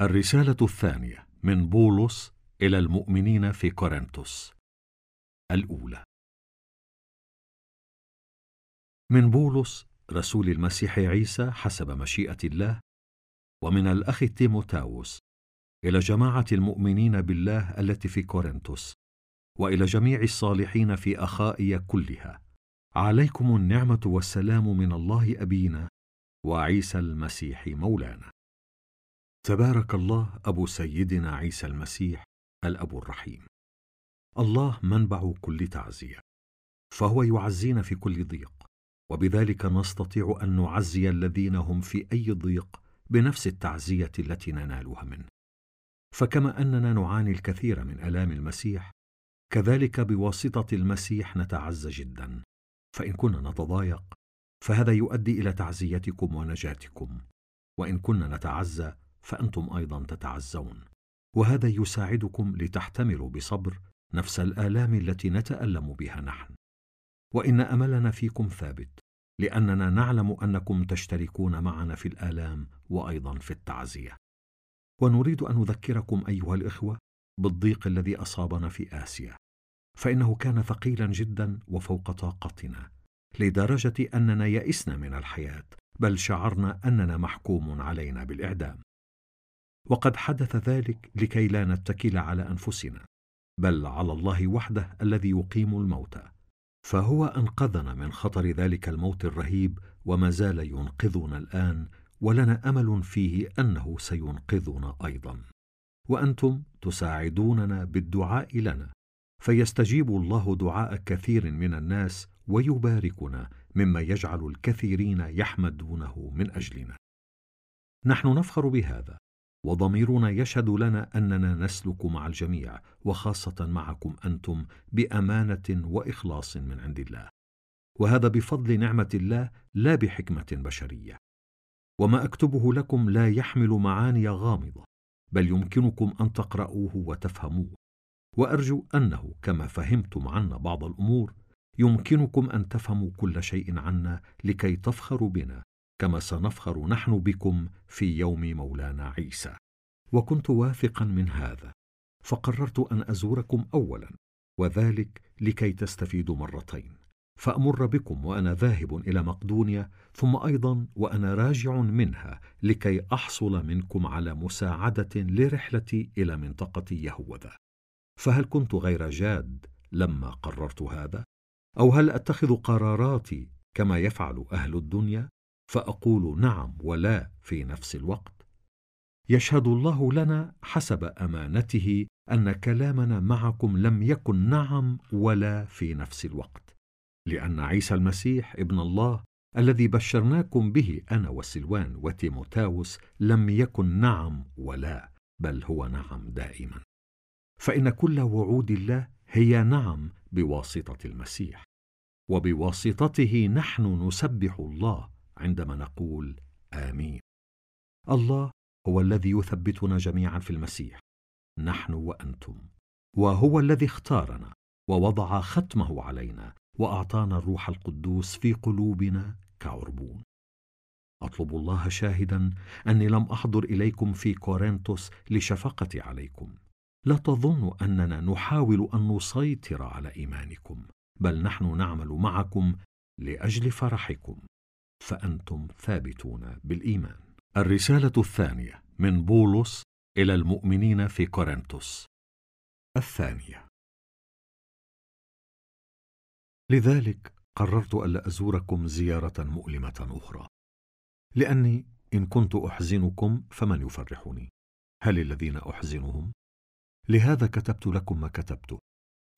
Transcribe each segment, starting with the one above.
الرسالة الثانية من بولس إلى المؤمنين في كورنثوس. الأولى. من بولس رسول المسيح عيسى حسب مشيئة الله ومن الأخ تيموتاوس إلى جماعة المؤمنين بالله التي في كورنثوس وإلى جميع الصالحين في أخائي كلها. عليكم النعمة والسلام من الله أبينا وعيسى المسيح مولانا. تبارك الله أبو سيدنا عيسى المسيح الأب الرحيم. الله منبع كل تعزية فهو يعزينا في كل ضيق وبذلك نستطيع أن نعزي الذين هم في أي ضيق بنفس التعزية التي ننالها منه. فكما أننا نعاني الكثير من ألام المسيح كذلك بواسطة المسيح نتعزى جدا. فإن كنا نتضايق فهذا يؤدي إلى تعزيتكم ونجاتكم وإن كنا نتعزى فأنتم أيضا تتعزون. وهذا يساعدكم لتحتملوا بصبر نفس الآلام التي نتألم بها نحن. وإن أملنا فيكم ثابت لأننا نعلم أنكم تشتركون معنا في الآلام وأيضا في التعزية. ونريد أن نذكركم أيها الإخوة بالضيق الذي أصابنا في آسيا فإنه كان ثقيلا جدا وفوق طاقتنا لدرجة أننا يئسنا من الحياة بل شعرنا أننا محكوم علينا بالإعدام. وقد حدث ذلك لكي لا نتكل على أنفسنا بل على الله وحده الذي يقيم الموتى فهو أنقذنا من خطر ذلك الموت الرهيب وما زال ينقذنا الآن ولنا أمل فيه أنه سينقذنا أيضا. وأنتم تساعدوننا بالدعاء لنا فيستجيب الله دعاء كثير من الناس ويباركنا مما يجعل الكثيرين يحمدونه من أجلنا. نحن نفخر بهذا وضميرنا يشهد لنا أننا نسلك مع الجميع وخاصة معكم أنتم بأمانة وإخلاص من عند الله. وهذا بفضل نعمة الله لا بحكمة بشرية. وما أكتبه لكم لا يحمل معاني غامضة بل يمكنكم أن تقرأوه وتفهموه. وأرجو أنه كما فهمتم عنا بعض الأمور يمكنكم أن تفهموا كل شيء عنا لكي تفخروا بنا كما سنفخر نحن بكم في يوم مولانا عيسى. وكنت واثقا من هذا فقررت أن أزوركم اولا وذلك لكي تستفيدوا مرتين. فأمر بكم وأنا ذاهب إلى مقدونيا ثم أيضا وأنا راجع منها لكي أحصل منكم على مساعدة لرحلتي إلى منطقة يهوذا. فهل كنت غير جاد لما قررت هذا؟ أو هل أتخذ قراراتي كما يفعل أهل الدنيا؟ فأقول نعم ولا في نفس الوقت. يشهد الله لنا حسب أمانته أن كلامنا معكم لم يكن نعم ولا في نفس الوقت. لأن عيسى المسيح ابن الله الذي بشرناكم به أنا وسلوان وتيموتاوس لم يكن نعم ولا بل هو نعم دائما. فإن كل وعود الله هي نعم بواسطة المسيح. وبواسطته نحن نسبح الله عندما نقول آمين. الله هو الذي يثبتنا جميعا في المسيح. نحن وأنتم. وهو الذي اختارنا ووضع ختمه علينا وأعطانا الروح القدوس في قلوبنا كعربون. أطلب الله شاهدا أني لم أحضر إليكم في كورنثوس لشفقتي عليكم. لا تظنوا أننا نحاول أن نسيطر على إيمانكم بل نحن نعمل معكم لأجل فرحكم. فأنتم ثابتون بالإيمان. الرسالة الثانية من بولس إلى المؤمنين في كورنثوس. الثانية. لذلك قررت الا أزوركم زيارة مؤلمة أخرى. لأني إن كنت أحزنكم فمن يفرحني؟ هل الذين أحزنهم؟ لهذا كتبت لكم ما كتبت.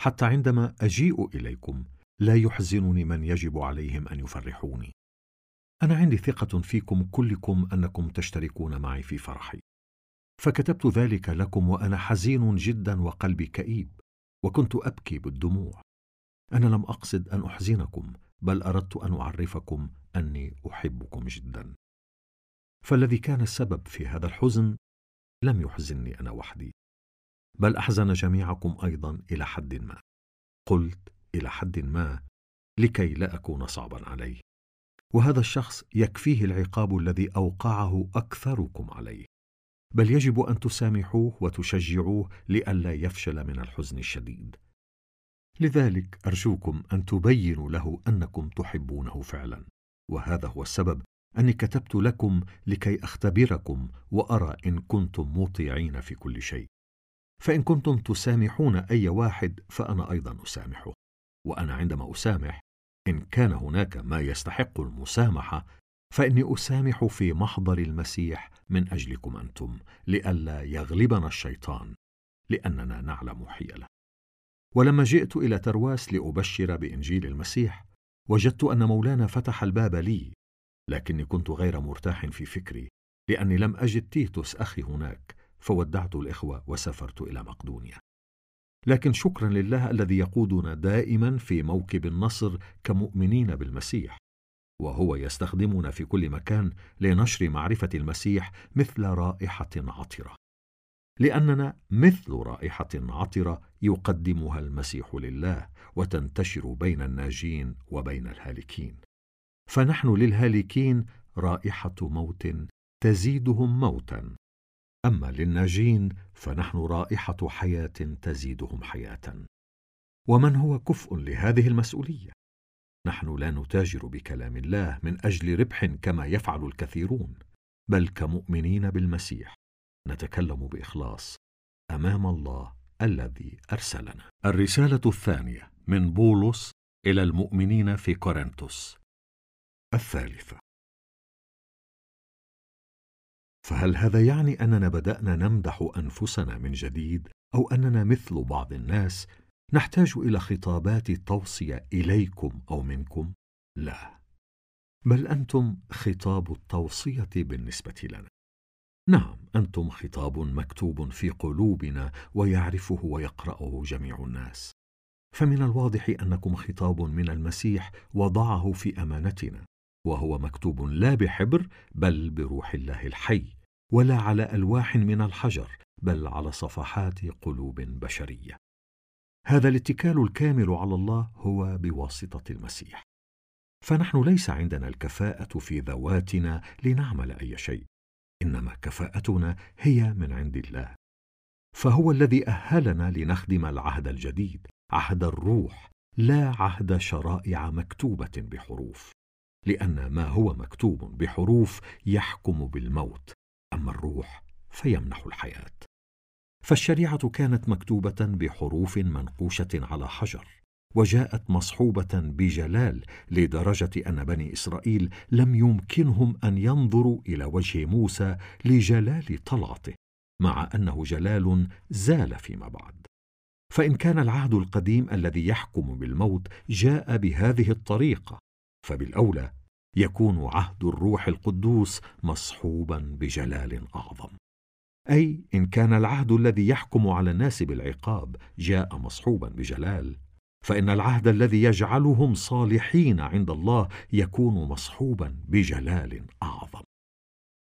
حتى عندما أجيء إليكم لا يحزنني من يجب عليهم أن يفرحوني. أنا عندي ثقة فيكم كلكم أنكم تشتركون معي في فرحي. فكتبت ذلك لكم وأنا حزين جدا وقلبي كئيب وكنت أبكي بالدموع. أنا لم أقصد أن أحزنكم بل أردت أن أعرفكم أني أحبكم جدا. فالذي كان السبب في هذا الحزن لم يحزنني أنا وحدي بل أحزن جميعكم أيضا إلى حد ما. قلت إلى حد ما لكي لا أكون صعبا عليه. وهذا الشخص يكفيه العقاب الذي أوقعه أكثركم عليه. بل يجب أن تسامحوه وتشجعوه لئلا يفشل من الحزن الشديد. لذلك أرجوكم أن تبينوا له أنكم تحبونه فعلا. وهذا هو السبب أني كتبت لكم لكي أختبركم وأرى إن كنتم مطيعين في كل شيء. فإن كنتم تسامحون أي واحد فأنا أيضا أسامحه. وأنا عندما أسامح إن كان هناك ما يستحق المسامحة فإني أسامح في محضر المسيح من أجلكم أنتم لئلا يغلبنا الشيطان لأننا نعلم حيلة. ولما جئت إلى ترواس لأبشر بإنجيل المسيح وجدت أن مولانا فتح الباب لي لكني كنت غير مرتاح في فكري لأني لم أجد تيتوس أخي هناك فودعت الإخوة وسافرت إلى مقدونيا. لكن شكرا لله الذي يقودنا دائما في موكب النصر كمؤمنين بالمسيح وهو يستخدمنا في كل مكان لنشر معرفة المسيح مثل رائحة عطرة. لأننا مثل رائحة عطرة يقدمها المسيح لله وتنتشر بين الناجين وبين الهالكين. فنحن للهالكين رائحة موت تزيدهم موتا. أما للناجين فنحن رائحة حياة تزيدهم حياة. ومن هو كفء لهذه المسؤولية؟ نحن لا نتاجر بكلام الله من أجل ربح كما يفعل الكثيرون بل كمؤمنين بالمسيح. نتكلم بإخلاص أمام الله الذي أرسلنا. الرسالة الثانية من بولس إلى المؤمنين في كورنثوس. الثالثة فهل هذا يعني أننا بدأنا نمدح أنفسنا من جديد أو أننا مثل بعض الناس نحتاج إلى خطابات توصيه إليكم أو منكم؟ لا بل أنتم خطاب التوصية بالنسبة لنا. نعم أنتم خطاب مكتوب في قلوبنا ويعرفه ويقرأه جميع الناس. فمن الواضح أنكم خطاب من المسيح وضعه في أمانتنا وهو مكتوب لا بحبر بل بروح الله الحي. ولا على ألواح من الحجر بل على صفحات قلوب بشرية. هذا الاتكال الكامل على الله هو بواسطة المسيح. فنحن ليس عندنا الكفاءة في ذواتنا لنعمل أي شيء إنما كفاءتنا هي من عند الله. فهو الذي أهلنا لنخدم العهد الجديد عهد الروح لا عهد شرائع مكتوبة بحروف. لأن ما هو مكتوب بحروف يحكم بالموت أما الروح فيمنح الحياة. فالشريعة كانت مكتوبة بحروف منقوشة على حجر وجاءت مصحوبة بجلال لدرجة أن بني إسرائيل لم يمكنهم أن ينظروا إلى وجه موسى لجلال طلعته مع أنه جلال زال فيما بعد. فإن كان العهد القديم الذي يحكم بالموت جاء بهذه الطريقة فبالأولى يكون عهد الروح القدوس مصحوبا بجلال أعظم. أي إن كان العهد الذي يحكم على الناس بالعقاب جاء مصحوبا بجلال فإن العهد الذي يجعلهم صالحين عند الله يكون مصحوبا بجلال أعظم.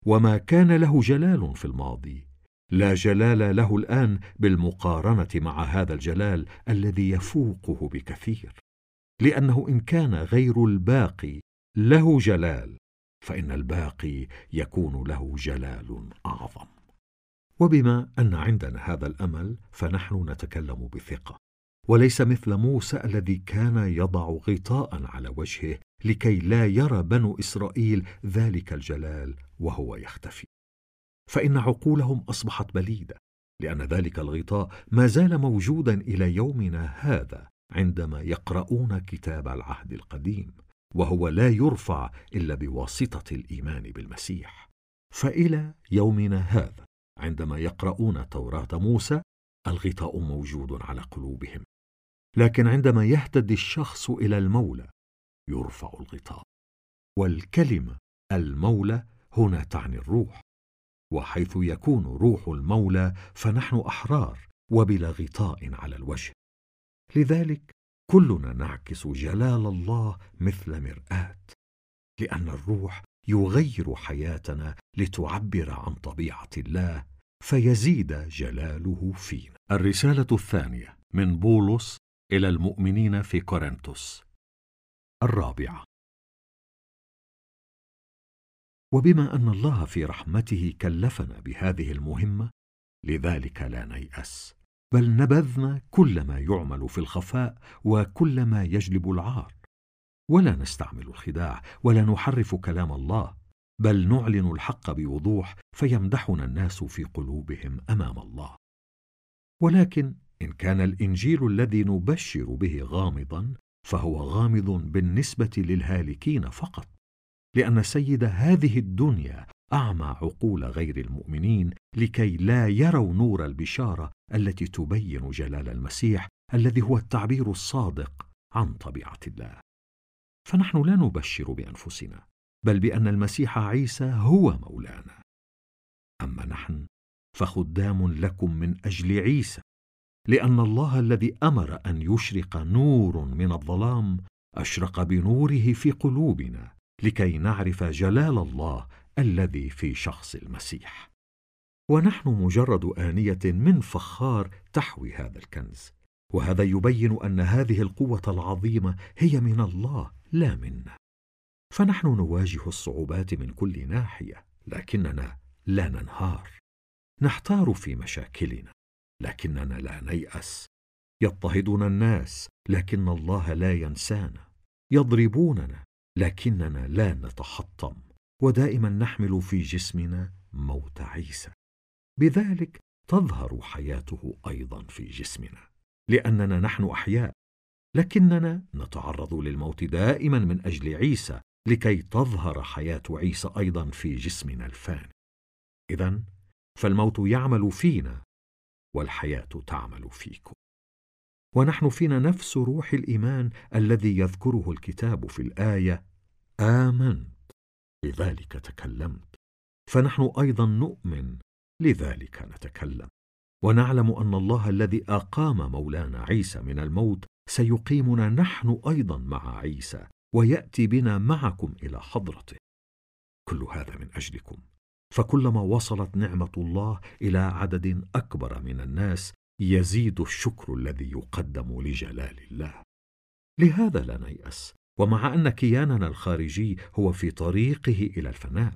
وما كان له جلال في الماضي لا جلال له الآن بالمقارنة مع هذا الجلال الذي يفوقه بكثير لأنه إن كان غير الباقي له جلال فإن الباقي يكون له جلال أعظم. وبما أن عندنا هذا الأمل فنحن نتكلم بثقة. وليس مثل موسى الذي كان يضع غطاء على وجهه لكي لا يرى بنو إسرائيل ذلك الجلال وهو يختفي. فإن عقولهم أصبحت بليدة لأن ذلك الغطاء ما زال موجودا إلى يومنا هذا عندما يقرؤون كتاب العهد القديم. وهو لا يرفع إلا بواسطة الإيمان بالمسيح. فإلى يومنا هذا عندما يقرؤون توراه موسى الغطاء موجود على قلوبهم. لكن عندما يهتدي الشخص إلى المولى يرفع الغطاء. والكلمة المولى هنا تعني الروح. وحيث يكون روح المولى فنحن أحرار وبلا غطاء على الوجه. لذلك كلنا نعكس جلال الله مثل مرآة لأن الروح يغير حياتنا لتعبر عن طبيعة الله فيزيد جلاله فينا. الرسالة الثانية من بولس إلى المؤمنين في كورنثوس. الرابعة. وبما أن الله في رحمته كلفنا بهذه المهمة لذلك لا نيأس. بل نبذنا كل ما يعمل في الخفاء وكل ما يجلب العار. ولا نستعمل الخداع ولا نحرف كلام الله بل نعلن الحق بوضوح فيمدحنا الناس في قلوبهم أمام الله. ولكن إن كان الإنجيل الذي نبشر به غامضا فهو غامض بالنسبة للهالكين فقط لأن سيد هذه الدنيا أعمى عقول غير المؤمنين لكي لا يروا نور البشارة التي تبين جلال المسيح الذي هو التعبير الصادق عن طبيعة الله. فنحن لا نبشر بأنفسنا بل بأن المسيح عيسى هو مولانا. أما نحن فخدام لكم من أجل عيسى لأن الله الذي أمر أن يشرق نور من الظلام أشرق بنوره في قلوبنا لكي نعرف جلال الله الذي في شخص المسيح. ونحن مجرد آنية من فخار تحوي هذا الكنز. وهذا يبين أن هذه القوة العظيمة هي من الله لا منا. فنحن نواجه الصعوبات من كل ناحية لكننا لا ننهار. نحتار في مشاكلنا لكننا لا نيأس. يضطهدنا الناس لكن الله لا ينسانا. يضربوننا لكننا لا نتحطم. ودائما نحمل في جسمنا موت عيسى. بذلك تظهر حياته أيضا في جسمنا لأننا نحن أحياء لكننا نتعرض للموت دائما من أجل عيسى لكي تظهر حياة عيسى أيضا في جسمنا الفاني. اذا فالموت يعمل فينا والحياة تعمل فيكم. ونحن فينا نفس روح الإيمان الذي يذكره الكتاب في الآية آمنت. لذلك تكلمت. فنحن أيضا نؤمن لذلك نتكلم. ونعلم أن الله الذي أقام مولانا عيسى من الموت سيقيمنا نحن أيضا مع عيسى ويأتي بنا معكم إلى حضرته. كل هذا من أجلكم. فكلما وصلت نعمة الله إلى عدد أكبر من الناس يزيد الشكر الذي يقدم لجلال الله. لهذا لا نيأس. ومع أن كياننا الخارجي هو في طريقه إلى الفناء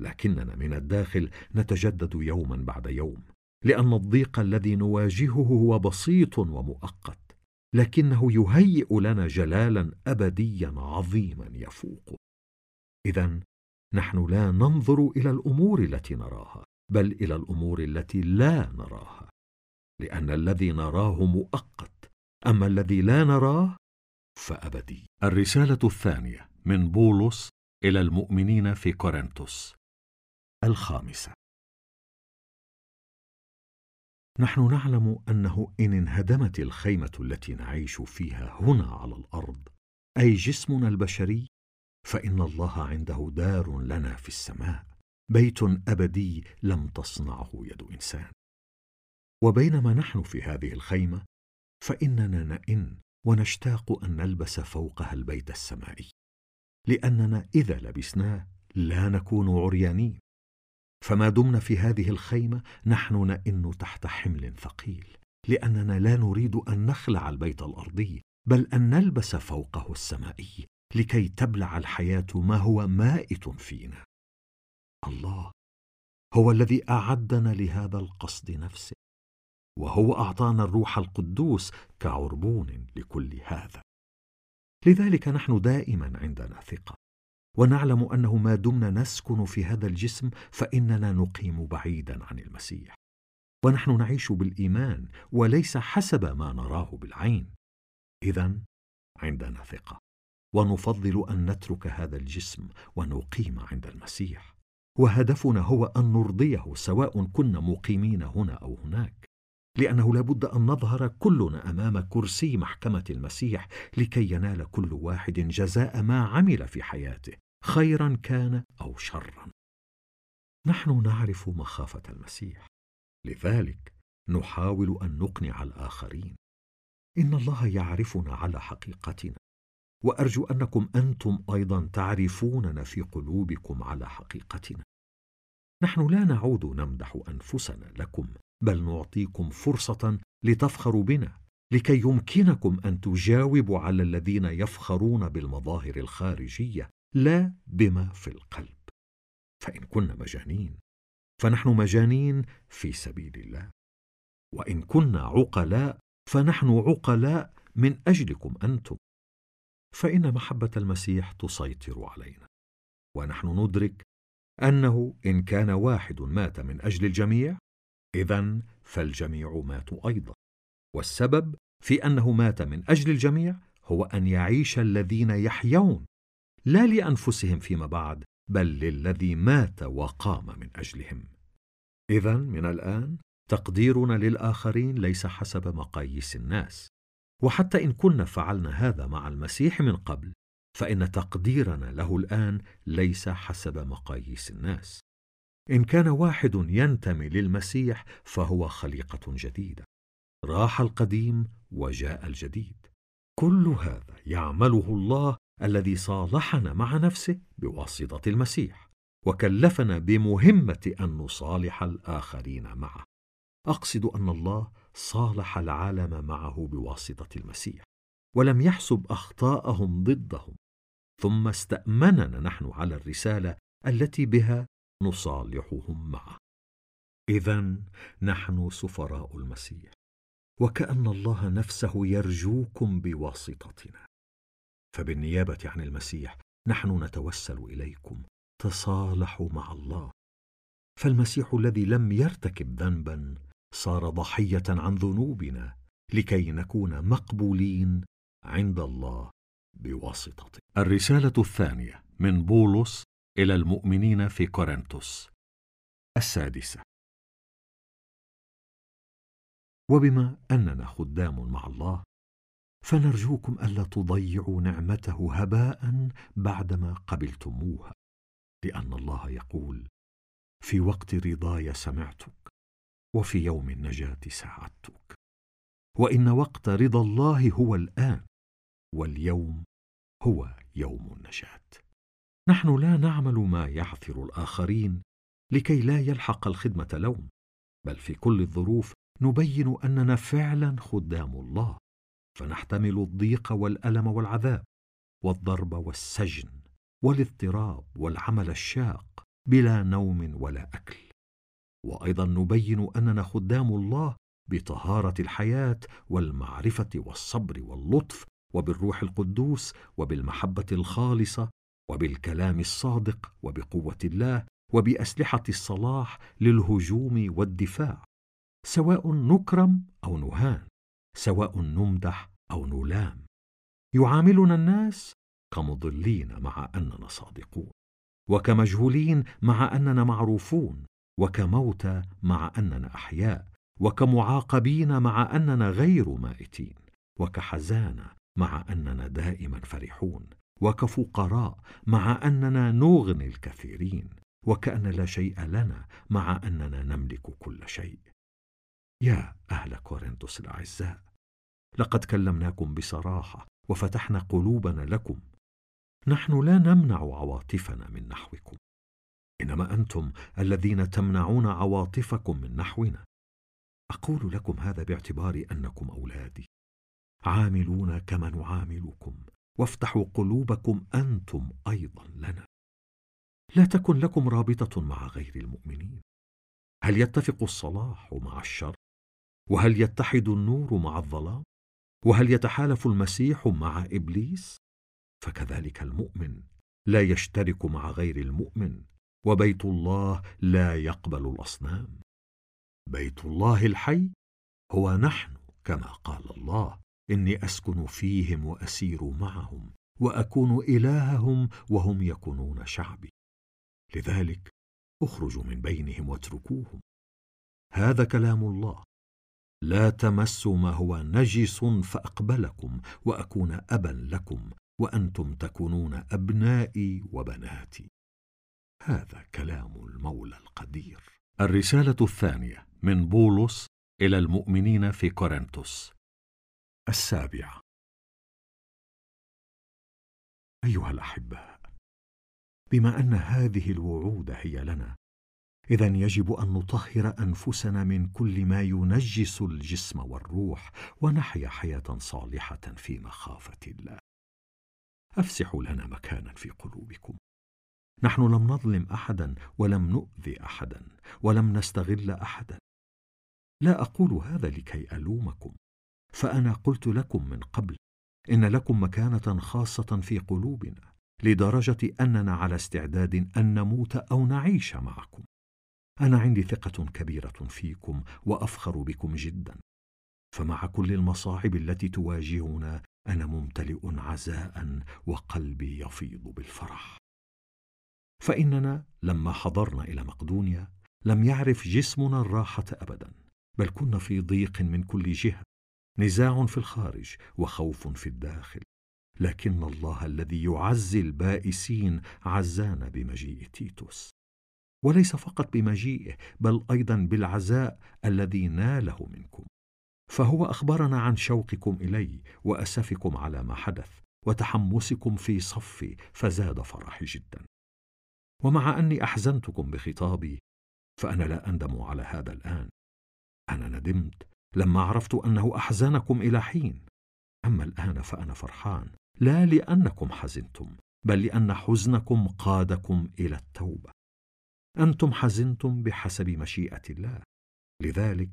لكننا من الداخل نتجدد يوما بعد يوم لأن الضيق الذي نواجهه هو بسيط ومؤقت لكنه يهيئ لنا جلالا ابديا عظيما يفوق. اذا نحن لا ننظر إلى الأمور التي نراها بل إلى الأمور التي لا نراها لأن الذي نراه مؤقت أما الذي لا نراه فأبدي. الرسالة الثانية من بولس إلى المؤمنين في كورنثوس. الخامسة. نحن نعلم أنه إن انهدمت الخيمة التي نعيش فيها هنا على الأرض أي جسمنا البشري فإن الله عنده دار لنا في السماء بيت أبدي لم تصنعه يد إنسان. وبينما نحن في هذه الخيمة فإننا نئن ونشتاق أن نلبس فوقها البيت السمائي لأننا إذا لبسناه لا نكون عريانين. فما دمنا في هذه الخيمة نحن نئن تحت حمل ثقيل لأننا لا نريد أن نخلع البيت الأرضي بل أن نلبس فوقه السمائي لكي تبلع الحياة ما هو مائت فينا. الله هو الذي أعدنا لهذا القصد نفسه. وهو أعطانا الروح القدوس كعربون لكل هذا. لذلك نحن دائما عندنا ثقة ونعلم أنه ما دمنا نسكن في هذا الجسم فإننا نقيم بعيدا عن المسيح. ونحن نعيش بالإيمان وليس حسب ما نراه بالعين. اذا عندنا ثقة ونفضل أن نترك هذا الجسم ونقيم عند المسيح. وهدفنا هو أن نرضيه سواء كنا مقيمين هنا أو هناك. لأنه لابد أن نظهر كلنا أمام كرسي محكمة المسيح لكي ينال كل واحد جزاء ما عمل في حياته خيرا كان أو شرا. نحن نعرف مخافة المسيح. لذلك نحاول أن نقنع الآخرين. إن الله يعرفنا على حقيقتنا. وأرجو أنكم أنتم أيضا تعرفوننا في قلوبكم على حقيقتنا. نحن لا نعود نمدح أنفسنا لكم. بل نعطيكم فرصة لتفخروا بنا لكي يمكنكم أن تجاوبوا على الذين يفخرون بالمظاهر الخارجية لا بما في القلب. فإن كنا مجانين فنحن مجانين في سبيل الله. وإن كنا عقلاء فنحن عقلاء من أجلكم أنتم. فإن محبة المسيح تسيطر علينا. ونحن ندرك أنه إن كان واحد مات من أجل الجميع اذا فالجميع ماتوا أيضا. والسبب في أنه مات من أجل الجميع هو أن يعيش الذين يحيون لا لأنفسهم فيما بعد بل للذي مات وقام من أجلهم. اذا من الآن تقديرنا للآخرين ليس حسب مقاييس الناس. وحتى إن كنا فعلنا هذا مع المسيح من قبل فإن تقديرنا له الآن ليس حسب مقاييس الناس. إن كان واحد ينتمي للمسيح فهو خليقة جديدة. راح القديم وجاء الجديد. كل هذا يعمله الله الذي صالحنا مع نفسه بواسطة المسيح وكلفنا بمهمة أن نصالح الآخرين معه. أقصد أن الله صالح العالم معه بواسطة المسيح ولم يحسب أخطاءهم ضدهم. ثم استأمننا نحن على الرسالة التي بها نصالحهم معه. اذا نحن سفراء المسيح وكأن الله نفسه يرجوكم بواسطتنا. فبالنيابة عن المسيح نحن نتوسل إليكم تصالحوا مع الله. فالمسيح الذي لم يرتكب ذنبا صار ضحية عن ذنوبنا لكي نكون مقبولين عند الله بواسطته. الرسالة الثانية من بولس إلى المؤمنين في كورنثوس. السادسة. وبما أننا خدام مع الله فنرجوكم ألا تضيعوا نعمته هباء بعدما قبلتموها لأن الله يقول في وقت رضاي سمعتك وفي يوم النجاة ساعدتك. وإن وقت رضا الله هو الآن واليوم هو يوم النجاة. نحن لا نعمل ما يعثر الآخرين لكي لا يلحق الخدمة لوم بل في كل الظروف نبين أننا فعلا خدام الله فنحتمل الضيق والألم والعذاب والضرب والسجن والاضطراب والعمل الشاق بلا نوم ولا أكل. وأيضا نبين أننا خدام الله بطهارة الحياة والمعرفة والصبر واللطف وبالروح القدوس وبالمحبة الخالصة وبالكلام الصادق وبقوة الله وبأسلحة الصلاح للهجوم والدفاع سواء نكرم أو نهان سواء نمدح أو نلام. يعاملنا الناس كمضلين مع أننا صادقون وكمجهولين مع أننا معروفون وكموتى مع أننا أحياء وكمعاقبين مع أننا غير مائتين وكحزانه مع أننا دائما فرحون. وكفقراء مع أننا نغني الكثيرين وكأن لا شيء لنا مع أننا نملك كل شيء. يا أهل كورنثوس الأعزاء لقد كلمناكم بصراحة وفتحنا قلوبنا لكم. نحن لا نمنع عواطفنا من نحوكم. إنما أنتم الذين تمنعون عواطفكم من نحونا. أقول لكم هذا باعتبار أنكم أولادي. عاملون كما نعاملكم. وافتحوا قلوبكم أنتم أيضا لنا. لا تكن لكم رابطة مع غير المؤمنين. هل يتفق الصلاح مع الشر؟ وهل يتحد النور مع الظلام؟ وهل يتحالف المسيح مع إبليس؟ فكذلك المؤمن لا يشترك مع غير المؤمن وبيت الله لا يقبل الأصنام. بيت الله الحي هو نحن كما قال الله. إني أسكن فيهم وأسير معهم وأكون إلههم وهم يكونون شعبي. لذلك اخرجوا من بينهم واتركوهم. هذا كلام الله. لا تمسوا ما هو نجس فأقبلكم وأكون أبا لكم وأنتم تكونون أبنائي وبناتي. هذا كلام المولى القدير. الرسالة الثانية من بولس إلى المؤمنين في كورنثوس. السابعة. أيها الاحباء بما أن هذه الوعود هي لنا اذا يجب أن نطهر أنفسنا من كل ما ينجس الجسم والروح ونحيا حياة صالحة في مخافة الله. أفسحوا لنا مكانا في قلوبكم. نحن لم نظلم أحدا ولم نؤذي أحدا ولم نستغل أحدا. لا أقول هذا لكي ألومكم. فأنا قلت لكم من قبل إن لكم مكانة خاصة في قلوبنا لدرجة أننا على استعداد أن نموت أو نعيش معكم. أنا عندي ثقة كبيرة فيكم وأفخر بكم جدا. فمع كل المصاعب التي تواجهنا أنا ممتلئ عزاء وقلبي يفيض بالفرح. فإننا لما حضرنا إلى مقدونيا لم يعرف جسمنا الراحة ابدا بل كنا في ضيق من كل جهة. نزاع في الخارج وخوف في الداخل. لكن الله الذي يعزي البائسين عزانا بمجيء تيتوس. وليس فقط بمجيئه بل أيضا بالعزاء الذي ناله منكم. فهو أخبرنا عن شوقكم الي وأسفكم على ما حدث وتحمسكم في صفي فزاد فرحي جدا. ومع أني أحزنتكم بخطابي فأنا لا أندم على هذا الآن. أنا ندمت لما عرفت أنه أحزنكم إلى حين. أما الآن فأنا فرحان لا لأنكم حزنتم بل لأن حزنكم قادكم إلى التوبة. أنتم حزنتم بحسب مشيئة الله. لذلك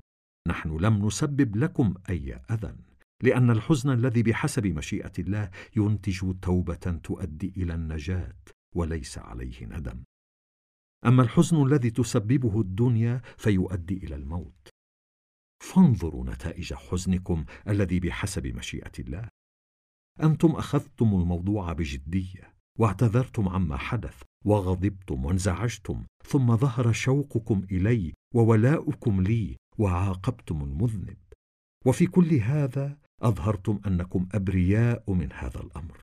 نحن لم نسبب لكم أي أذى لأن الحزن الذي بحسب مشيئة الله ينتج توبة تؤدي إلى النجاة وليس عليه ندم. أما الحزن الذي تسببه الدنيا فيؤدي إلى الموت. فانظروا نتائج حزنكم الذي بحسب مشيئة الله. أنتم أخذتم الموضوع بجدية واعتذرتم عما حدث وغضبتم وانزعجتم ثم ظهر شوقكم إلي وولاؤكم لي وعاقبتم المذنب. وفي كل هذا أظهرتم أنكم أبرياء من هذا الأمر.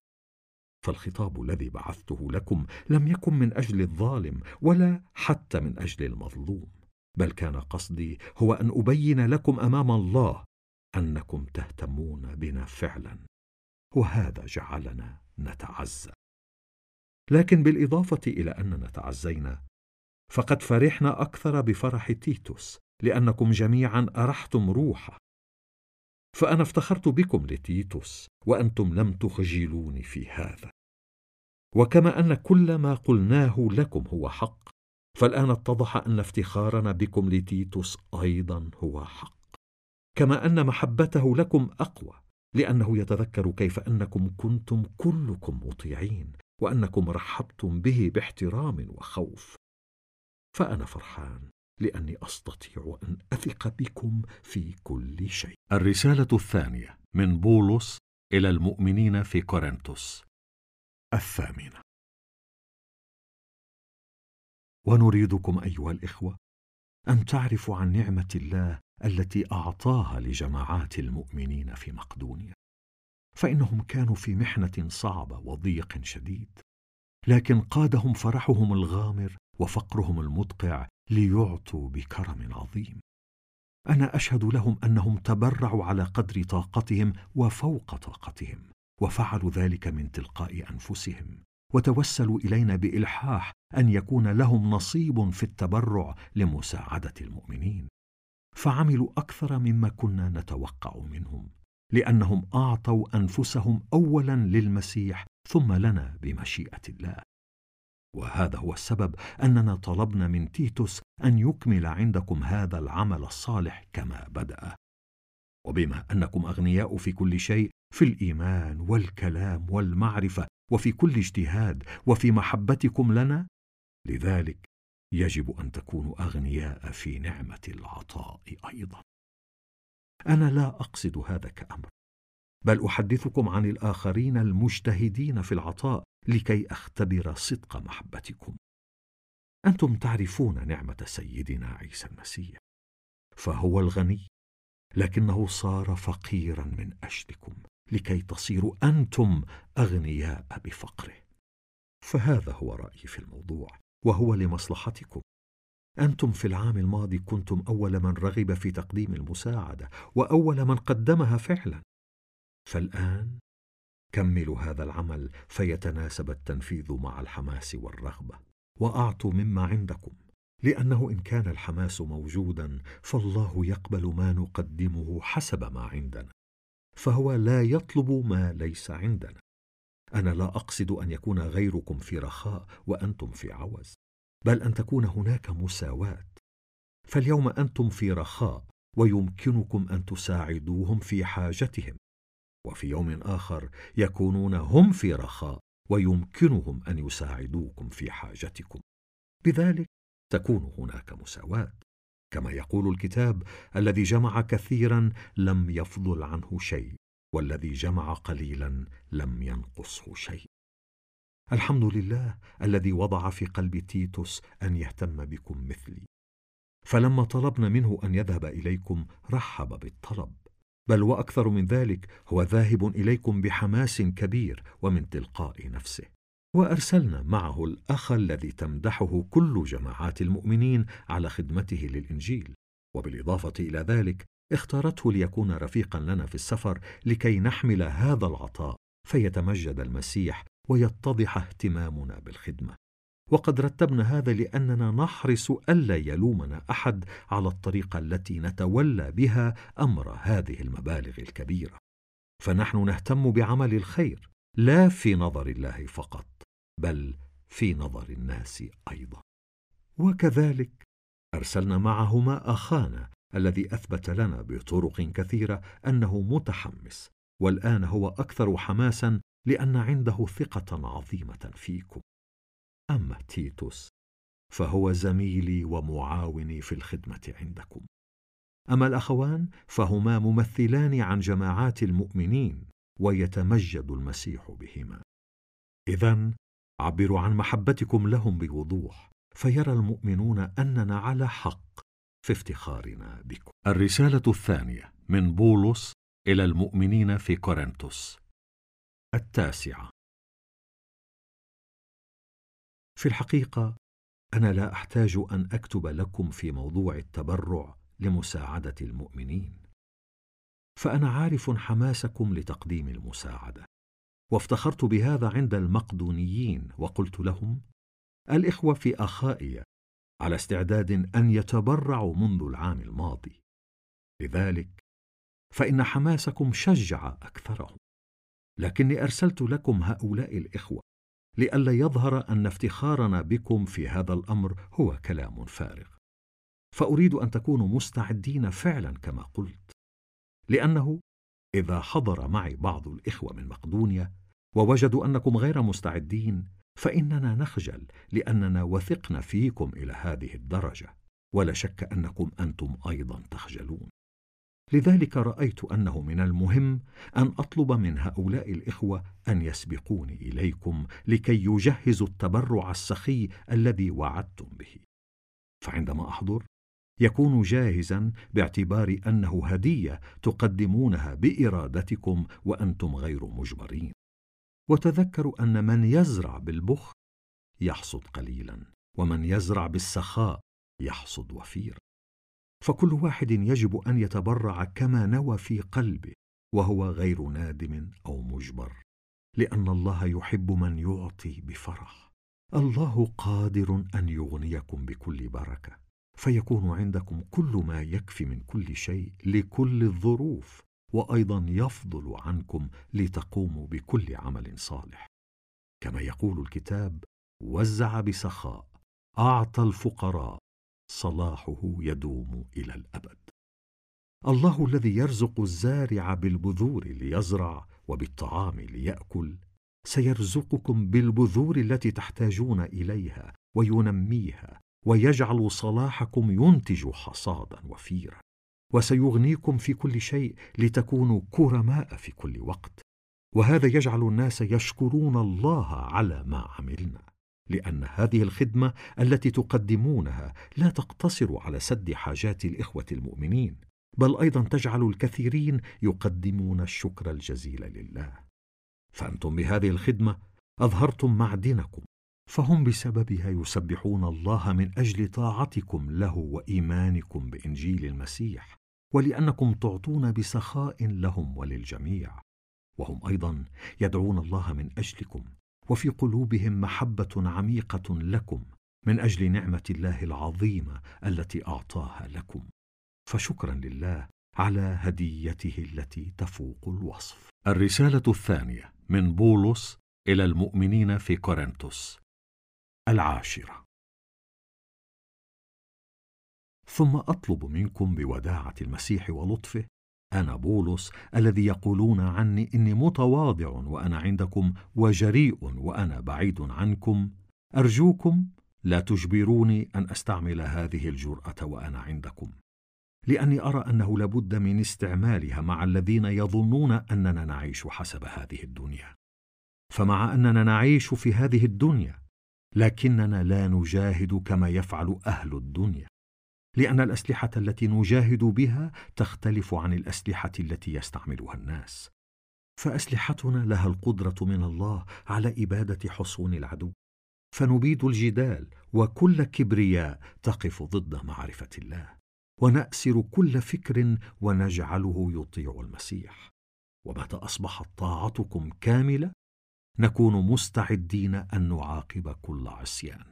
فالخطاب الذي بعثته لكم لم يكن من أجل الظالم ولا حتى من أجل المظلوم. بل كان قصدي هو أن أبين لكم أمام الله أنكم تهتمون بنا فعلا وهذا جعلنا نتعزى. لكن بالإضافة إلى أننا تعزينا فقد فرحنا أكثر بفرح تيتوس لأنكم جميعا أرحتم روحه. فأنا افتخرت بكم لتيتوس وأنتم لم تخجلوني في هذا. وكما أن كل ما قلناه لكم هو حق فالآن اتضح أن افتخارنا بكم لتيتوس أيضا هو حق. كما أن محبته لكم أقوى لأنه يتذكر كيف أنكم كنتم كلكم مطيعين وأنكم رحبتم به باحترام وخوف. فأنا فرحان لأني أستطيع أن أثق بكم في كل شيء. الرسالة الثانية من بولس إلى المؤمنين في كورنثوس. الثامنة. ونريدكم أيها الإخوة أن تعرفوا عن نعمة الله التي أعطاها لجماعات المؤمنين في مقدونيا. فإنهم كانوا في محنة صعبه وضيق شديد لكن قادهم فرحهم الغامر وفقرهم المدقع ليعطوا بكرم عظيم. أنا أشهد لهم أنهم تبرعوا على قدر طاقتهم وفوق طاقتهم وفعلوا ذلك من تلقاء أنفسهم. وتوسلوا إلينا بإلحاح أن يكون لهم نصيب في التبرع لمساعدة المؤمنين. فعملوا أكثر مما كنا نتوقع منهم لأنهم أعطوا أنفسهم اولا للمسيح ثم لنا بمشيئة الله. وهذا هو السبب أننا طلبنا من تيتوس أن يكمل عندكم هذا العمل الصالح كما بدأ. وبما أنكم أغنياء في كل شيء في الإيمان والكلام والمعرفة وفي كل اجتهاد وفي محبتكم لنا لذلك يجب أن تكونوا أغنياء في نعمة العطاء أيضا. أنا لا أقصد هذا كأمر بل أحدثكم عن الآخرين المجتهدين في العطاء لكي أختبر صدق محبتكم. أنتم تعرفون نعمة سيدنا عيسى المسيح فهو الغني لكنه صار فقيرا من أجلكم. لكي تصيروا أنتم أغنياء بفقره. فهذا هو رأيي في الموضوع وهو لمصلحتكم. أنتم في العام الماضي كنتم أول من رغب في تقديم المساعدة وأول من قدمها فعلا. فالآن كملوا هذا العمل فيتناسب التنفيذ مع الحماس والرغبة وأعطوا مما عندكم. لأنه إن كان الحماس موجودا فالله يقبل ما نقدمه حسب ما عندنا. فهو لا يطلب ما ليس عندنا. أنا لا أقصد أن يكون غيركم في رخاء وأنتم في عوز بل أن تكون هناك مساواة. فاليوم أنتم في رخاء ويمكنكم أن تساعدوهم في حاجتهم وفي يوم آخر يكونون هم في رخاء ويمكنهم أن يساعدوكم في حاجتكم. بذلك تكون هناك مساواة. كما يقول الكتاب الذي جمع كثيرا لم يفضل عنه شيء والذي جمع قليلا لم ينقصه شيء. الحمد لله الذي وضع في قلب تيتوس أن يهتم بكم مثلي. فلما طلبنا منه أن يذهب إليكم رحب بالطلب. بل وأكثر من ذلك هو ذاهب إليكم بحماس كبير ومن تلقاء نفسه. وأرسلنا معه الأخ الذي تمدحه كل جماعات المؤمنين على خدمته للإنجيل وبالإضافة إلى ذلك اختارته ليكون رفيقا لنا في السفر لكي نحمل هذا العطاء فيتمجد المسيح ويتضح اهتمامنا بالخدمة. وقد رتبنا هذا لأننا نحرص ألا يلومنا أحد على الطريقة التي نتولى بها أمر هذه المبالغ الكبيرة. فنحن نهتم بعمل الخير لا في نظر الله فقط بل في نظر الناس أيضا. وكذلك أرسلنا معهما أخانا الذي أثبت لنا بطرق كثيرة أنه متحمس والآن هو أكثر حماسا لأن عنده ثقة عظيمة فيكم. أما تيتوس فهو زميلي ومعاوني في الخدمة عندكم. أما الأخوان فهما ممثلان عن جماعات المؤمنين. ويتمجد المسيح بهما. اذا عبروا عن محبتكم لهم بوضوح فيرى المؤمنون أننا على حق في افتخارنا بكم. الرسالة الثانية من بولس إلى المؤمنين في كورنثوس. التاسعة. في الحقيقة أنا لا أحتاج أن أكتب لكم في موضوع التبرع لمساعدة المؤمنين. فأنا عارف حماسكم لتقديم المساعدة. وافتخرت بهذا عند المقدونيين وقلت لهم الإخوة في اخائيه على استعداد أن يتبرعوا منذ العام الماضي. لذلك فإن حماسكم شجع أكثرهم. لكني أرسلت لكم هؤلاء الإخوة لئلا يظهر أن افتخارنا بكم في هذا الأمر هو كلام فارغ. فأريد أن تكونوا مستعدين فعلا كما قلت. لأنه إذا حضر معي بعض الإخوة من مقدونيا ووجدوا أنكم غير مستعدين فإننا نخجل لأننا وثقنا فيكم إلى هذه الدرجة ولا شك أنكم أنتم أيضا تخجلون. لذلك رأيت أنه من المهم أن أطلب من هؤلاء الإخوة أن يسبقوني إليكم لكي يجهزوا التبرع السخي الذي وعدتم به. فعندما أحضر يكون جاهزا باعتبار أنه هدية تقدمونها بإرادتكم وأنتم غير مجبرين. وتذكروا أن من يزرع بالبخل يحصد قليلا ومن يزرع بالسخاء يحصد وفيرا فكل واحد يجب أن يتبرع كما نوى في قلبه وهو غير نادم أو مجبر لأن الله يحب من يعطي بفرح. الله قادر أن يغنيكم بكل بركة. فيكون عندكم كل ما يكفي من كل شيء لكل الظروف وأيضا يفضل عنكم لتقوموا بكل عمل صالح. كما يقول الكتاب وزع بسخاء أعطى الفقراء صلاحه يدوم إلى الأبد. الله الذي يرزق الزارع بالبذور ليزرع وبالطعام ليأكل سيرزقكم بالبذور التي تحتاجون إليها وينميها ويجعل صلاحكم ينتج حصادا وفيرا وسيغنيكم في كل شيء لتكونوا كرماء في كل وقت. وهذا يجعل الناس يشكرون الله على ما عملنا لأن هذه الخدمة التي تقدمونها لا تقتصر على سد حاجات الإخوة المؤمنين بل أيضا تجعل الكثيرين يقدمون الشكر الجزيل لله. فأنتم بهذه الخدمة أظهرتم معدنكم فهم بسببها يسبحون الله من أجل طاعتكم له وإيمانكم بإنجيل المسيح ولأنكم تعطون بسخاء لهم وللجميع. وهم أيضا يدعون الله من أجلكم وفي قلوبهم محبة عميقة لكم من أجل نعمة الله العظيمة التي أعطاها لكم. فشكرا لله على هديته التي تفوق الوصف. الرسالة الثانية من بولس إلى المؤمنين في كورنثوس. العاشرة. ثم أطلب منكم بوداعة المسيح ولطفه أنا بولس الذي يقولون عني إني متواضع وأنا عندكم وجريء وأنا بعيد عنكم. أرجوكم لا تجبروني أن أستعمل هذه الجرأة وأنا عندكم لأني أرى أنه لابد من استعمالها مع الذين يظنون أننا نعيش حسب هذه الدنيا. فمع أننا نعيش في هذه الدنيا لكننا لا نجاهد كما يفعل أهل الدنيا. لأن الأسلحة التي نجاهد بها تختلف عن الأسلحة التي يستعملها الناس. فأسلحتنا لها القدرة من الله على إبادة حصون العدو. فنبيد الجدال وكل كبرياء تقف ضد معرفة الله. ونأسر كل فكر ونجعله يطيع المسيح. ومتى أصبحت طاعتكم كاملة نكون مستعدين أن نعاقب كل عصيان.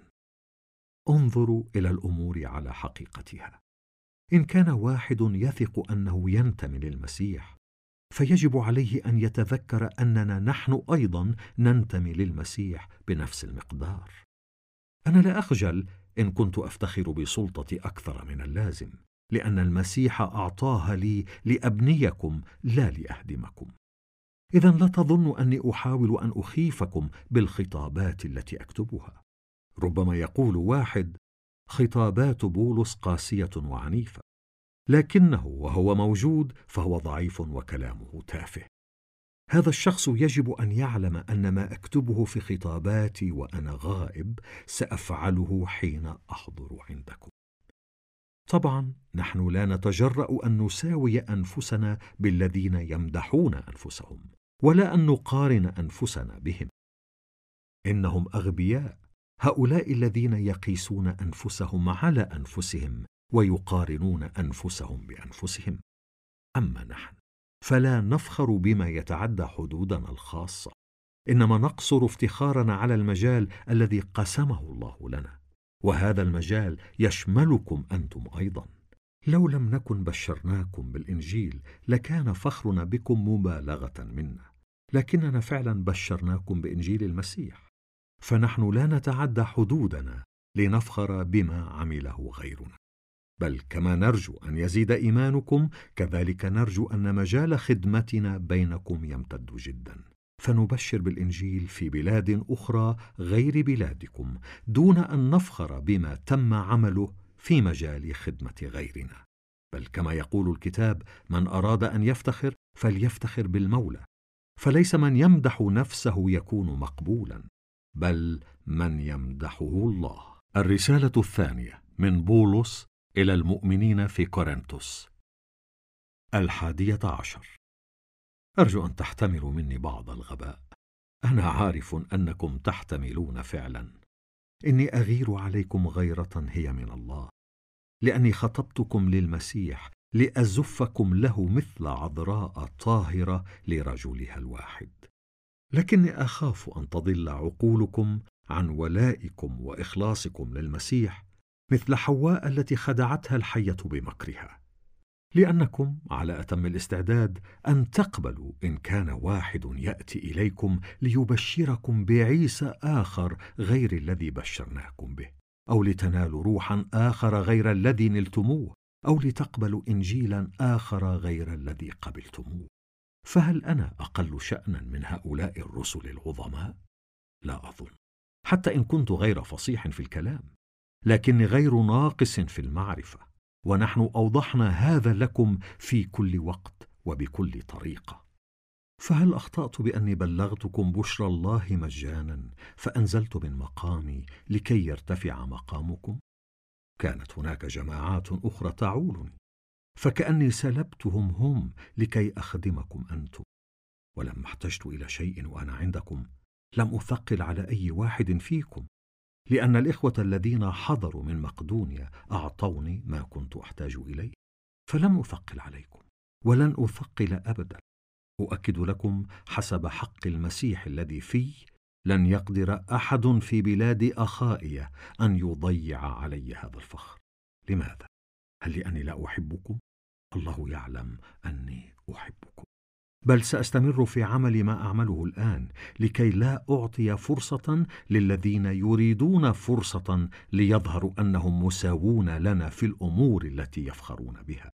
انظروا إلى الأمور على حقيقتها. إن كان واحد يثق أنه ينتمي للمسيح فيجب عليه أن يتذكر أننا نحن أيضا ننتمي للمسيح بنفس المقدار. أنا لا أخجل إن كنت أفتخر بسلطتي أكثر من اللازم لأن المسيح أعطاها لي لأبنيكم لا لأهدمكم. إذا لا تظن أني أحاول أن أخيفكم بالخطابات التي أكتبها. ربما يقول واحد خطابات بولس قاسية وعنيفة لكنه وهو موجود فهو ضعيف وكلامه تافه. هذا الشخص يجب أن يعلم أن ما أكتبه في خطاباتي وأنا غائب سأفعله حين أحضر عندكم. طبعا نحن لا نتجرأ أن نساوي أنفسنا بالذين يمدحون أنفسهم. ولا أن نقارن أنفسنا بهم. إنهم أغبياء. هؤلاء الذين يقيسون أنفسهم على أنفسهم ويقارنون أنفسهم بأنفسهم. أما نحن فلا نفخر بما يتعدى حدودنا الخاصة. إنما نقصر افتخارنا على المجال الذي قسمه الله لنا. وهذا المجال يشملكم أنتم أيضا. لو لم نكن بشرناكم بالإنجيل لكان فخرنا بكم مبالغة منا. لكننا فعلا بشرناكم بإنجيل المسيح. فنحن لا نتعدى حدودنا لنفخر بما عمله غيرنا. بل كما نرجو أن يزيد إيمانكم كذلك نرجو أن مجال خدمتنا بينكم يمتد جدا. فنبشر بالإنجيل في بلاد أخرى غير بلادكم دون أن نفخر بما تم عمله في مجال خدمة غيرنا. بل كما يقول الكتاب من أراد أن يفتخر فليفتخر بالمولى فليس من يمدح نفسه يكون مقبولا بل من يمدحه الله. الرسالة الثانية من بولس إلى المؤمنين في كورنثوس. الحادية عشر. أرجو أن تحتملوا مني بعض الغباء. أنا عارف أنكم تحتملون فعلا. إني أغير عليكم غيرة هي من الله. لأني خطبتكم للمسيح لأزفكم له مثل عذراء طاهرة لرجلها الواحد. لكني أخاف أن تضل عقولكم عن ولائكم وإخلاصكم للمسيح مثل حواء التي خدعتها الحية بمكرها. لأنكم على أتم الاستعداد أن تقبلوا إن كان واحد يأتي إليكم ليبشركم بعيسى آخر غير الذي بشرناكم به. أو لتنالوا روحا آخر غير الذي نلتموه أو لتقبلوا انجيلا آخر غير الذي قبلتموه. فهل أنا أقل شانا من هؤلاء الرسل العظماء؟ لا أظن حتى إن كنت غير فصيح في الكلام لكني غير ناقص في المعرفة ونحن أوضحنا هذا لكم في كل وقت وبكل طريقة. فهل أخطأت بأني بلغتكم بشرى الله مجانا فأنزلت من مقامي لكي يرتفع مقامكم؟ كانت هناك جماعات أخرى تعولني فكأني سلبتهم هم لكي أخدمكم أنتم. ولما احتجت إلى شيء وأنا عندكم لم أثقل على أي واحد فيكم لأن الإخوة الذين حضروا من مقدونيا أعطوني ما كنت أحتاج إليه فلم أثقل عليكم ولن أثقل ابدا. أؤكد لكم حسب حق المسيح الذي في لن يقدر أحد في بلاد اخائيه أن يضيع علي هذا الفخر. لماذا؟ هل لأني لا أحبكم؟ الله يعلم أني أحبكم. بل سأستمر في عمل ما أعمله الآن لكي لا أعطي فرصة للذين يريدون فرصة ليظهروا أنهم مساوون لنا في الأمور التي يفخرون بها.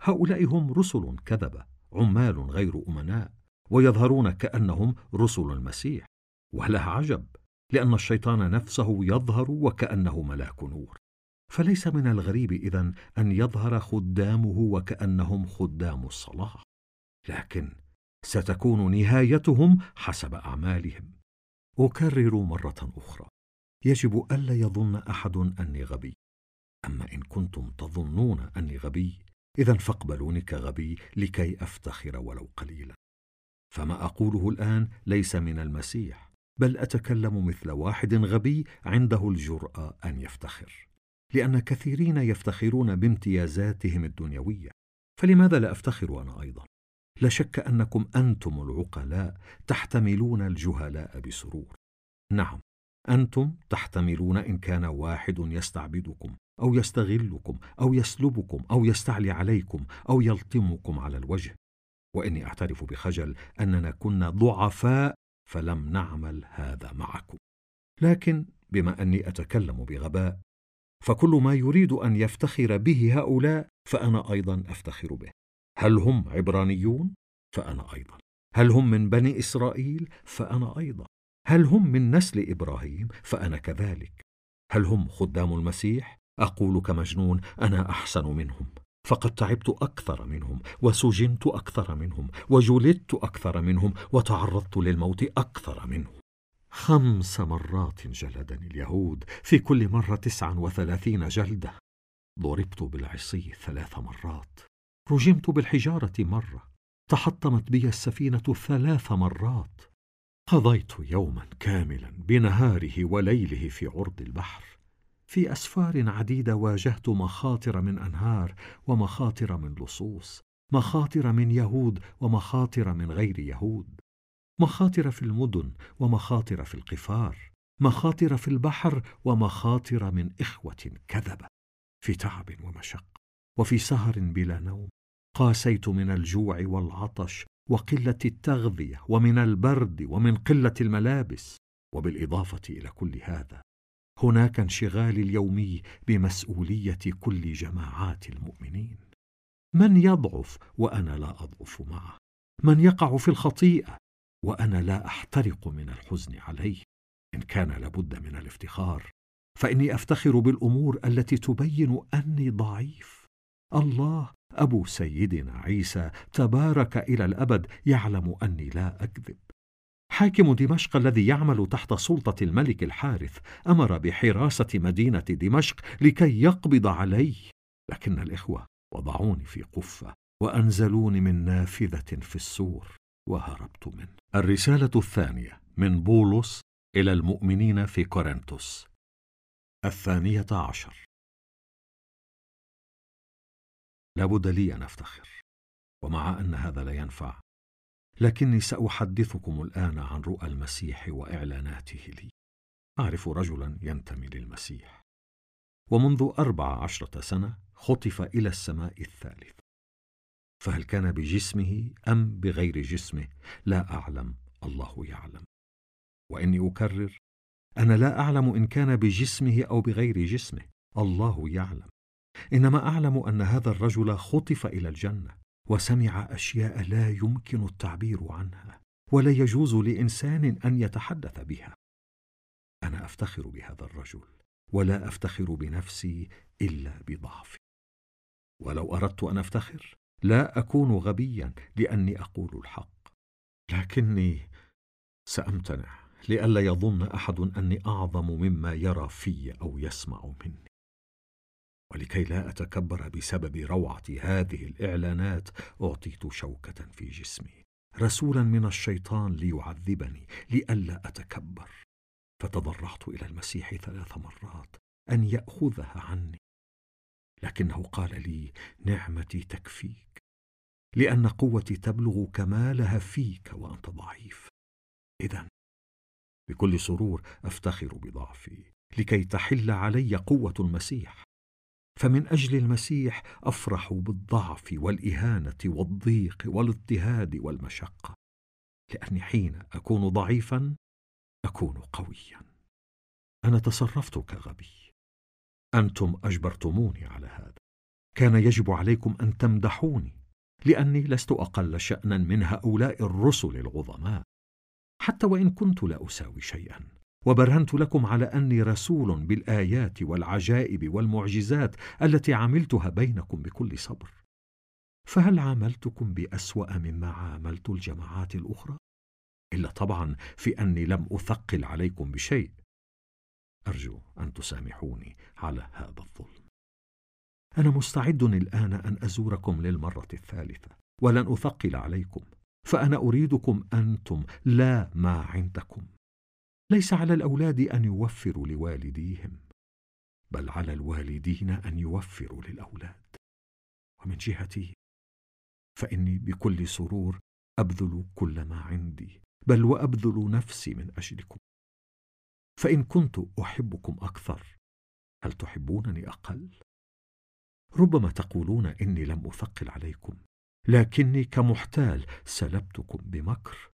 هؤلاء هم رسل كذبة. عمال غير أمناء ويظهرون كأنهم رسل المسيح ولا عجب لأن الشيطان نفسه يظهر وكأنه ملاك نور. فليس من الغريب إذن أن يظهر خدامه وكأنهم خدام الصلاح لكن ستكون نهايتهم حسب أعمالهم. أكرر مرة أخرى يجب ألا يظن أحد أني غبي. أما إن كنتم تظنون أني غبي اذا فاقبلوني كغبي لكي أفتخر ولو قليلا. فما أقوله الآن ليس من المسيح بل أتكلم مثل واحد غبي عنده الجرأة أن يفتخر. لأن كثيرين يفتخرون بامتيازاتهم الدنيوية. فلماذا لا أفتخر أنا أيضا؟ لا شك أنكم أنتم العقلاء تحتملون الجهلاء بسرور. نعم أنتم تحتملون إن كان واحد يستعبدكم. أو يستغلكم أو يسلبكم أو يستعلي عليكم أو يلطمكم على الوجه. وإني أعترف بخجل أننا كنا ضعفاء فلم نعمل هذا معكم. لكن بما أني أتكلم بغباء فكل ما يريد أن يفتخر به هؤلاء فأنا أيضا أفتخر به. هل هم عبرانيون؟ فأنا أيضا. هل هم من بني إسرائيل؟ فأنا أيضا. هل هم من نسل إبراهيم؟ فأنا كذلك. هل هم خدام المسيح؟ أقول كمجنون أنا أحسن منهم. فقد تعبت أكثر منهم وسجنت أكثر منهم وجلدت أكثر منهم وتعرضت للموت أكثر منهم. خمس مرات جلدني اليهود في كل مرة تسعا وثلاثين جلدة. ضربت بالعصي ثلاث مرات. رجمت بالحجارة مرة. تحطمت بي السفينة ثلاث مرات. قضيت يوما كاملا بنهاره وليله في عرض البحر. في أسفار عديدة واجهت مخاطر من أنهار ومخاطر من لصوص مخاطر من يهود ومخاطر من غير يهود مخاطر في المدن ومخاطر في القفار مخاطر في البحر ومخاطر من إخوة كذبه في تعب ومشق وفي سهر بلا نوم قاسيت من الجوع والعطش وقلة التغذية ومن البرد ومن قلة الملابس وبالإضافة إلى كل هذا هناك انشغالي اليومي بمسؤولية كل جماعات المؤمنين. من يضعف وأنا لا أضعف معه. من يقع في الخطيئة وأنا لا أحترق من الحزن عليه. إن كان لابد من الافتخار فإني أفتخر بالأمور التي تبين أني ضعيف. الله أبو سيدنا عيسى تبارك إلى الأبد يعلم أني لا أكذب. حاكم دمشق الذي يعمل تحت سلطة الملك الحارث أمر بحراسة مدينة دمشق لكي يقبض علي. لكن الإخوة وضعوني في قفة وأنزلوني من نافذة في السور وهربت منه. الرسالة الثانية من بولس إلى المؤمنين في كورنثوس. الثانية عشر. لابد لي أن أفتخر ومع أن هذا لا ينفع لكني سأحدثكم الآن عن رؤى المسيح وإعلاناته لي. أعرف رجلا ينتمي للمسيح. ومنذ أربع عشرة سنة خطف إلى السماء الثالث. فهل كان بجسمه أم بغير جسمه؟ لا أعلم. الله يعلم. وإني أكرر أنا لا أعلم إن كان بجسمه أو بغير جسمه. الله يعلم. إنما أعلم أن هذا الرجل خطف إلى الجنة. وسمع أشياء لا يمكن التعبير عنها ولا يجوز لإنسان أن يتحدث بها. أنا أفتخر بهذا الرجل ولا أفتخر بنفسي إلا بضعفي. ولو أردت أن أفتخر لا أكون غبيا لأني أقول الحق. لكني سأمتنع لئلا يظن أحد أني أعظم مما يرى في أو يسمع مني. ولكي لا أتكبر بسبب روعة هذه الإعلانات أعطيت شوكة في جسمي. رسولا من الشيطان ليعذبني لئلا أتكبر. فتضرعت إلى المسيح ثلاث مرات أن يأخذها عني. لكنه قال لي نعمتي تكفيك لأن قوتي تبلغ كمالها فيك وأنت ضعيف. اذا بكل سرور أفتخر بضعفي لكي تحل علي قوة المسيح. فمن أجل المسيح أفرح بالضعف والإهانة والضيق والاضطهاد والمشقة. لأني حين أكون ضعيفا أكون قويا. أنا تصرفت كغبي. أنتم أجبرتموني على هذا. كان يجب عليكم أن تمدحوني لأني لست أقل شانا من هؤلاء الرسل العظماء. حتى وإن كنت لا أساوي شيئا. وبرهنت لكم على أني رسول بالآيات والعجائب والمعجزات التي عملتها بينكم بكل صبر. فهل عاملتكم بأسوأ مما عاملت الجماعات الأخرى؟ إلا طبعا في أني لم أثقل عليكم بشيء. أرجو أن تسامحوني على هذا الظلم. أنا مستعد الآن أن أزوركم للمرة الثالثة ولن أثقل عليكم. فأنا أريدكم أنتم لا ما عندكم. ليس على الأولاد أن يوفروا لوالديهم بل على الوالدين أن يوفروا للأولاد. ومن جهتي فإني بكل سرور أبذل كل ما عندي بل وأبذل نفسي من أجلكم. فإن كنت أحبكم أكثر هل تحبونني أقل؟ ربما تقولون إني لم أثقل عليكم لكني كمحتال سلبتكم بمكر.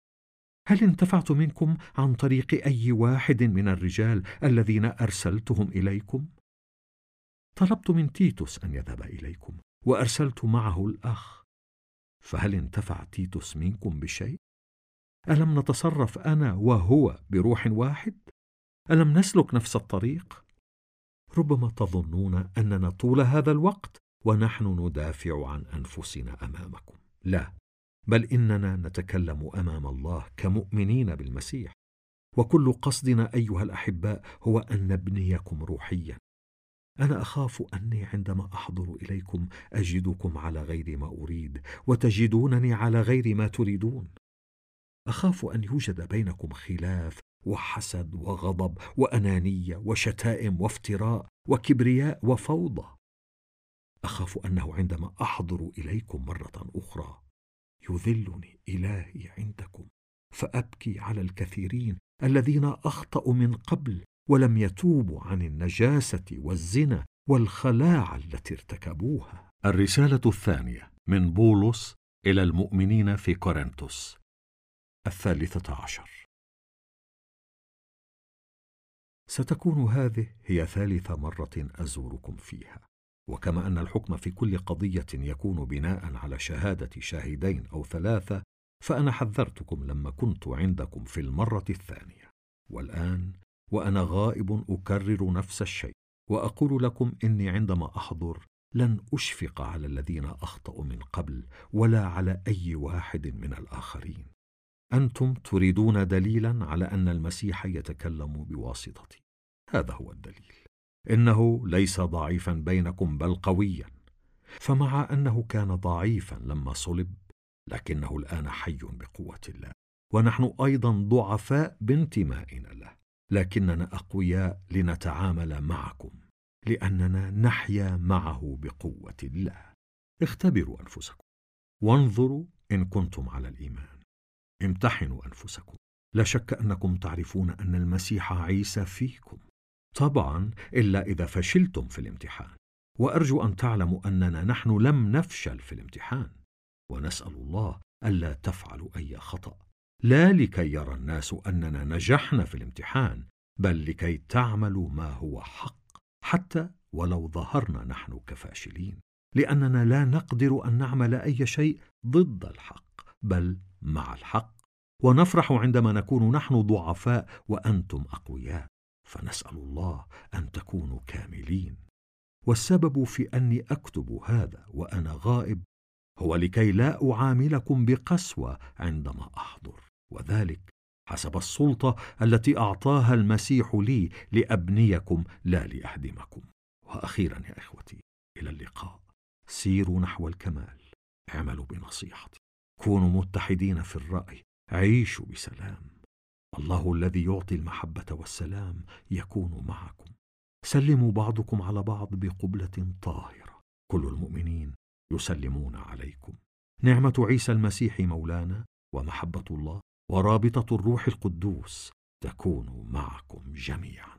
هل انتفعت منكم عن طريق أي واحد من الرجال الذين أرسلتهم إليكم؟ طلبت من تيتوس أن يذهب إليكم وأرسلت معه الأخ. فهل انتفع تيتوس منكم بشيء؟ ألم نتصرف أنا وهو بروح واحد؟ ألم نسلك نفس الطريق؟ ربما تظنون أننا طول هذا الوقت ونحن ندافع عن أنفسنا أمامكم. لا بل إننا نتكلم أمام الله كمؤمنين بالمسيح. وكل قصدنا أيها الأحباء هو أن نبنيكم روحيا. أنا أخاف أني عندما أحضر إليكم أجدكم على غير ما أريد وتجدونني على غير ما تريدون. أخاف أن يوجد بينكم خلاف وحسد وغضب وأنانية وشتائم وافتراء وكبرياء وفوضى. أخاف أنه عندما أحضر إليكم مرة أخرى يذلني إلهي عندكم فأبكي على الكثيرين الذين أخطأوا من قبل ولم يتوبوا عن النجاسة والزنا والخلاعه التي ارتكبوها. الرسالة الثانية من بولس إلى المؤمنين في كورنثوس. الثالثة عشر. ستكون هذه هي ثالث مرة أزوركم فيها. وكما أن الحكم في كل قضية يكون بناء على شهادة شاهدين أو ثلاثة فأنا حذرتكم لما كنت عندكم في المرة الثانية. والآن وأنا غائب أكرر نفس الشيء وأقول لكم إني عندما أحضر لن أشفق على الذين أخطأوا من قبل ولا على أي واحد من الآخرين. أنتم تريدون دليلا على أن المسيح يتكلم بواسطتي. هذا هو الدليل. إنه ليس ضعيفا بينكم بل قويا. فمع أنه كان ضعيفا لما صلب لكنه الآن حي بقوة الله. ونحن أيضا ضعفاء بانتمائنا له. لكننا أقوياء لنتعامل معكم لأننا نحيا معه بقوة الله. اختبروا أنفسكم. وانظروا إن كنتم على الإيمان. امتحنوا أنفسكم. لا شك أنكم تعرفون أن المسيح عيسى فيكم. طبعا إلا إذا فشلتم في الامتحان. وأرجو أن تعلموا أننا نحن لم نفشل في الامتحان. ونسأل الله ألا تفعلوا أي خطأ. لا لكي يرى الناس أننا نجحنا في الامتحان بل لكي تعملوا ما هو حق حتى ولو ظهرنا نحن كفاشلين. لأننا لا نقدر أن نعمل أي شيء ضد الحق بل مع الحق. ونفرح عندما نكون نحن ضعفاء وأنتم أقوياء. فنسأل الله أن تكونوا كاملين. والسبب في أني أكتب هذا وأنا غائب هو لكي لا أعاملكم بقسوة عندما أحضر. وذلك حسب السلطة التي أعطاها المسيح لي لأبنيكم لا لأهدمكم. وأخيرا يا إخوتي إلى اللقاء. سيروا نحو الكمال. اعملوا بنصيحتي. كونوا متحدين في الرأي. عيشوا بسلام. الله الذي يعطي المحبة والسلام يكون معكم. سلموا بعضكم على بعض بقبلة طاهرة. كل المؤمنين يسلمون عليكم. نعمة عيسى المسيح مولانا ومحبة الله ورابطة الروح القدوس تكون معكم جميعا.